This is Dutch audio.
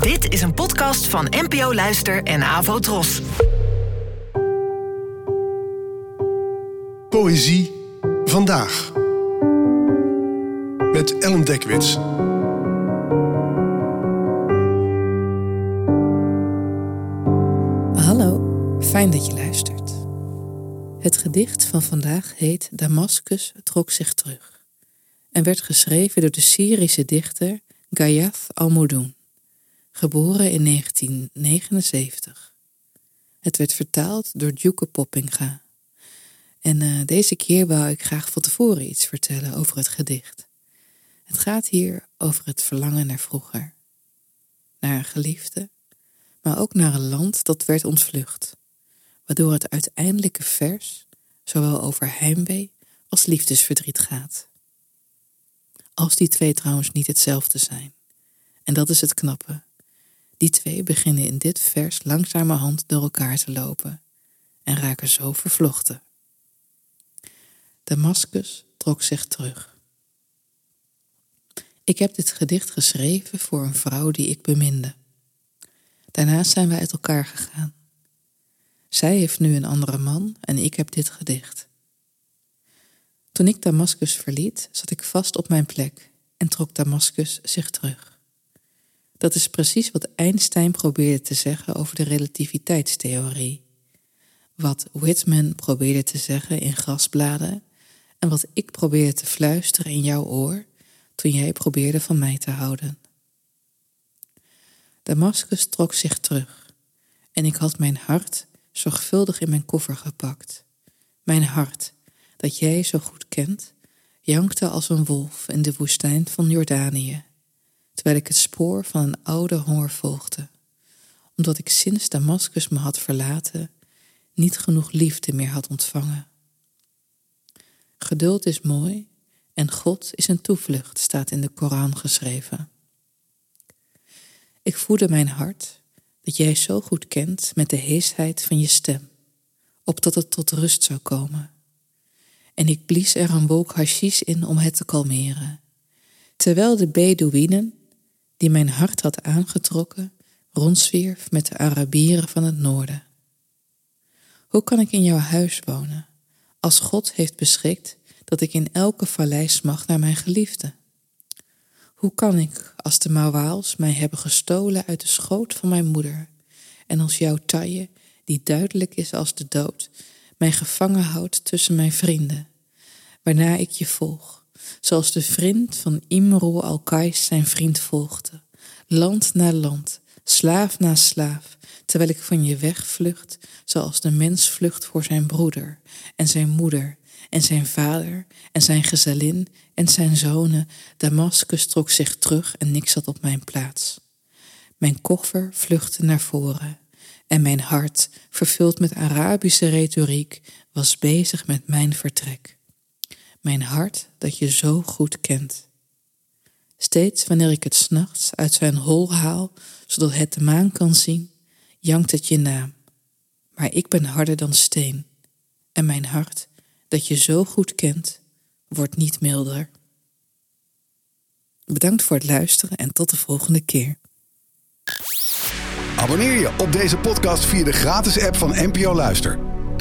Dit is een podcast van NPO Luister en Avo Tros. Poëzie vandaag. Met Ellen Dekwits. Hallo, fijn dat je luistert. Het gedicht van vandaag heet Damascus trok zich terug en werd geschreven door de Syrische dichter Gayath al-Modoun, geboren in 1979. Het werd vertaald door Duke Poppinga. En uh, deze keer wou ik graag van tevoren iets vertellen over het gedicht. Het gaat hier over het verlangen naar vroeger, naar een geliefde, maar ook naar een land dat werd ontvlucht, waardoor het uiteindelijke vers zowel over heimwee als liefdesverdriet gaat. Als die twee trouwens niet hetzelfde zijn. En dat is het knappe. Die twee beginnen in dit vers langzamerhand door elkaar te lopen en raken zo vervlochten. Damascus trok zich terug. Ik heb dit gedicht geschreven voor een vrouw die ik beminde. Daarna zijn wij uit elkaar gegaan. Zij heeft nu een andere man en ik heb dit gedicht. Toen ik Damascus verliet, zat ik vast op mijn plek en trok Damascus zich terug. Dat is precies wat Einstein probeerde te zeggen over de relativiteitstheorie. Wat Whitman probeerde te zeggen in grasbladen en wat ik probeerde te fluisteren in jouw oor toen jij probeerde van mij te houden. Damascus trok zich terug en ik had mijn hart zorgvuldig in mijn koffer gepakt. Mijn hart, dat jij zo goed kent, jankte als een wolf in de woestijn van Jordanië, terwijl ik het spoor van een oude honger volgde, omdat ik sinds Damascus me had verlaten niet genoeg liefde meer had ontvangen. Geduld is mooi en God is een toevlucht, staat in de Koran geschreven. Ik voedde mijn hart, dat jij zo goed kent, met de heesheid van je stem, opdat het tot rust zou komen. En ik blies er een wolk hashish in om het te kalmeren, terwijl de Bedouinen, die mijn hart had aangetrokken, rondzwierf met de Arabieren van het noorden. Hoe kan ik in jouw huis wonen, als God heeft beschikt dat ik in elke vallei smacht naar mijn geliefde? Hoe kan ik, als de Mawaals mij hebben gestolen uit de schoot van mijn moeder, en als jouw taille, die duidelijk is als de dood, mij gevangen houdt tussen mijn vrienden, waarna ik je volg, zoals de vriend van Imro al-Kais zijn vriend volgde, land na land, slaaf na slaaf, terwijl ik van je wegvlucht, zoals de mens vlucht voor zijn broeder en zijn moeder en zijn vader en zijn gezellin en zijn zonen. Damascus trok zich terug en ik zat op mijn plaats. Mijn koffer vluchtte naar voren en mijn hart, vervuld met Arabische retoriek, was bezig met mijn vertrek. Mijn hart dat je zo goed kent. Steeds wanneer ik het s'nachts uit zijn hol haal, zodat het de maan kan zien, jankt het je naam. Maar ik ben harder dan steen en mijn hart dat je zo goed kent, wordt niet milder. Bedankt voor het luisteren en tot de volgende keer. Abonneer je op deze podcast via de gratis app van NPO Luister.